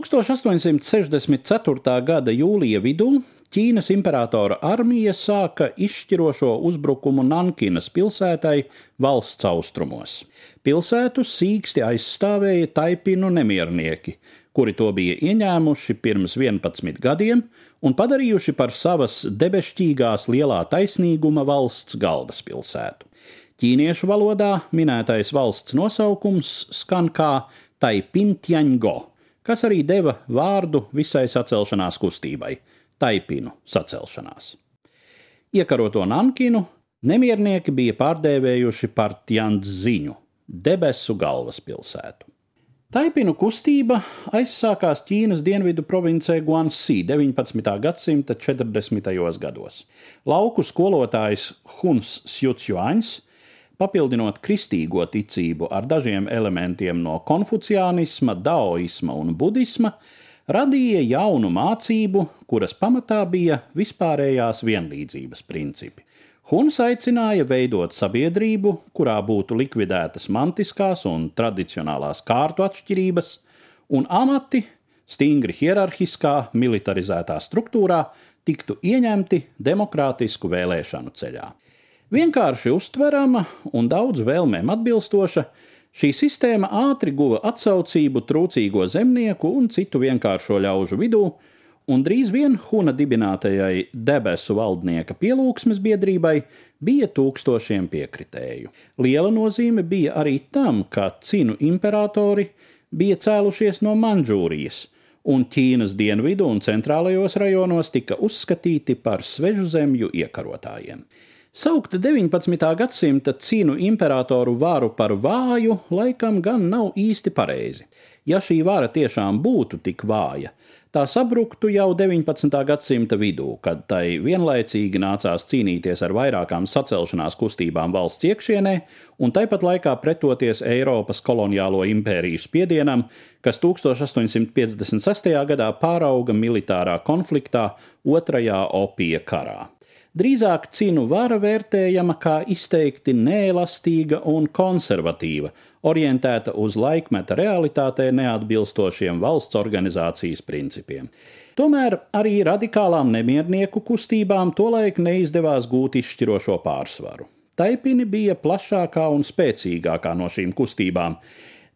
1864. gada jūlija vidū Ķīnas imperatora armija sāka izšķirošo uzbrukumu Nankinas pilsētai valsts austrumos. Pilsētu sīksti aizstāvēja taipinu nemiernieki, kuri to bija ieņēmuši pirms 11 gadiem un padarījuši par savas debesšķīgās lielā taisnīguma valsts galvaspilsētu. Ķīniešu valodā minētais valsts nosaukums skan kā Taipintiango, kas arī deva vārdu visai sacelšanās kustībai taipinu sacelšanās. Iekaroto Nankinu nemiernieki bija pārdēvējuši par Tjandziņu, debesu galvaspilsētu. Taipinu kustība aizsākās Ķīnas dienvidu provincē Guansī 19. gadsimta 40. gados. Lauku skolotājs Huns Sjutjuāns, papildinot kristīgo ticību ar dažiem elementiem no konfuciānisma, daoisma un budisma, radīja jaunu mācību, kuras pamatā bija vispārējās vienlīdzības principi. Huns aicināja veidot sabiedrību, kurā būtu likvidētas mantiskās un tradicionālās kārtu atšķirības, un amati stingri hierarhiskā, militarizētā struktūrā tiktu ieņemti demokrātisku vēlēšanu ceļā. Vienkārši uztverama un daudz vēlmēm atbilstoša, Šī sistēma ātri guva atsaucību trūcīgo zemnieku un citu vienkāršo ļaužu vidū, un drīz vien Huna dibinātajai debesu valdnieka pielūgsmes biedrībai bija tūkstošiem piekritēju. Liela nozīme bija arī tam, ka cinu imperatori bija cēlušies no Manžūrijas, un Ķīnas dienvidu un centrālajos rajonos tika uzskatīti par svežu zemju iekarotājiem. Saukt 19. gadsimta cīnu imperatoru varu par vāju, laikam gan nav īsti pareizi. Ja šī vara tiešām būtu tik vāja, tā sabruktu jau 19. gadsimta vidū, kad tai vienlaicīgi nācās cīnīties ar vairākām sacelšanās kustībām valsts iekšienē un tāpat laikā pretoties Eiropas koloniālo impēriju spiedienam, kas 1856. gadā pārauga militārā konfliktā Otrajā opija karā. Drīzāk cīnu vara vērtējama kā izteikti neelastīga un konservatīva, orientēta uz laikmeta realitātei neatbilstošiem valsts organizācijas principiem. Tomēr arī radikālām nemiernieku kustībām tolaik neizdevās gūt izšķirošo pārsvaru. Taipini bija plašākā un spēcīgākā no šīm kustībām,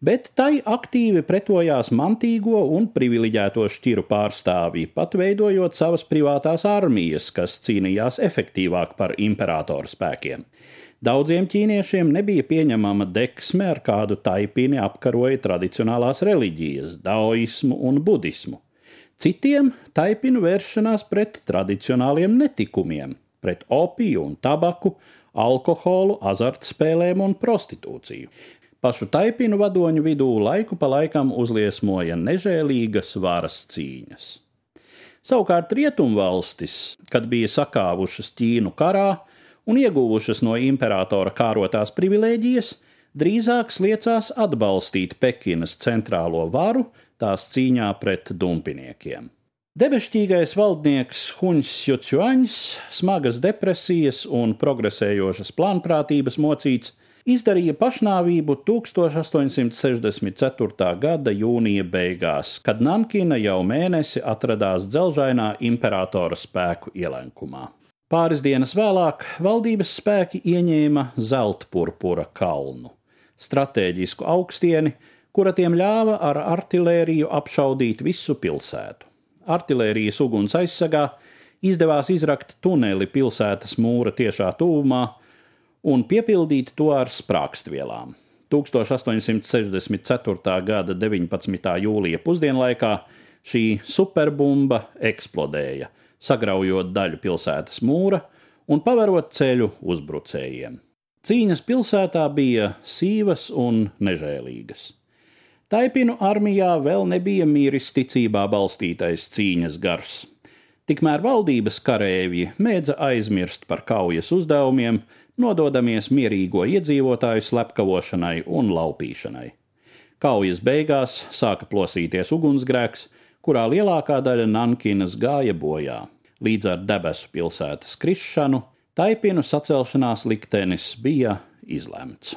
bet tai aktīvi pretojās mantīgo un privileģēto šķiru pārstāvji, pat veidojot savas privātās armijas, kas cīnījās efektīvāk par imperatoru spēkiem. Daudziem ķīniešiem nebija pieņemama deksme, ar kādu taipini apkaroja tradicionālās reliģijas, daoismu un budismu. Citiem taipinu vēršanās pret tradicionāliem netikumiem, pret opiju un tabaku, alkoholu, azartspēlēm un prostitūciju. Pašu taipinu vadoņu vidū laiku pa laikam uzliesmoja nežēlīgas varas cīņas. Savukārt rietumvalstis, kad bija sakāvušas Ķīnu karā un ieguvušas no imperatora kārotās privilēģijas, drīzāk sliecās atbalstīt Pekinas centrālo varu tās cīņā pret dumpiniekiem. Debešķīgais valdnieks Huņs Jucuaņs, smagas depresijas un progresējošas plānprātības mocīts, izdarīja pašnāvību 1864. gada jūnija beigās, kad Nankina jau mēnesi atradās dzelžainā imperatora spēku ielenkumā. Pāris dienas vēlāk valdības spēki ieņēma Zeltpurpura kalnu, stratēģisku augstieni, kura tiem ļāva ar artēriju apšaudīt visu pilsētu. Artērijas uguns aizsargā izdevās izrakt tuneli pilsētas mūra tiešā tuvumā, un piepildīt to ar sprākstvielām. 1864. gada 19. jūlija pusdienlaikā šī superbumba eksplodēja, sagraujot daļu pilsētas mūra un paverot ceļu uzbrucējiem. Cīņas pilsētā bija sīvas un nežēlīgas. Taipinu armijā vēl nebija mīris ticībā balstītais cīņas gars. Tikmēr valdības karēvji mēdza aizmirst par kaujas uzdevumiem, nododamies mierīgo iedzīvotāju slepkavošanai un laupīšanai. Kaujas beigās sāka plosīties ugunsgrēks, kurā lielākā daļa Nankinas gāja bojā. Līdz ar debesu pilsētas krišanu, taipinu sacelšanās liktenis bija izlemts.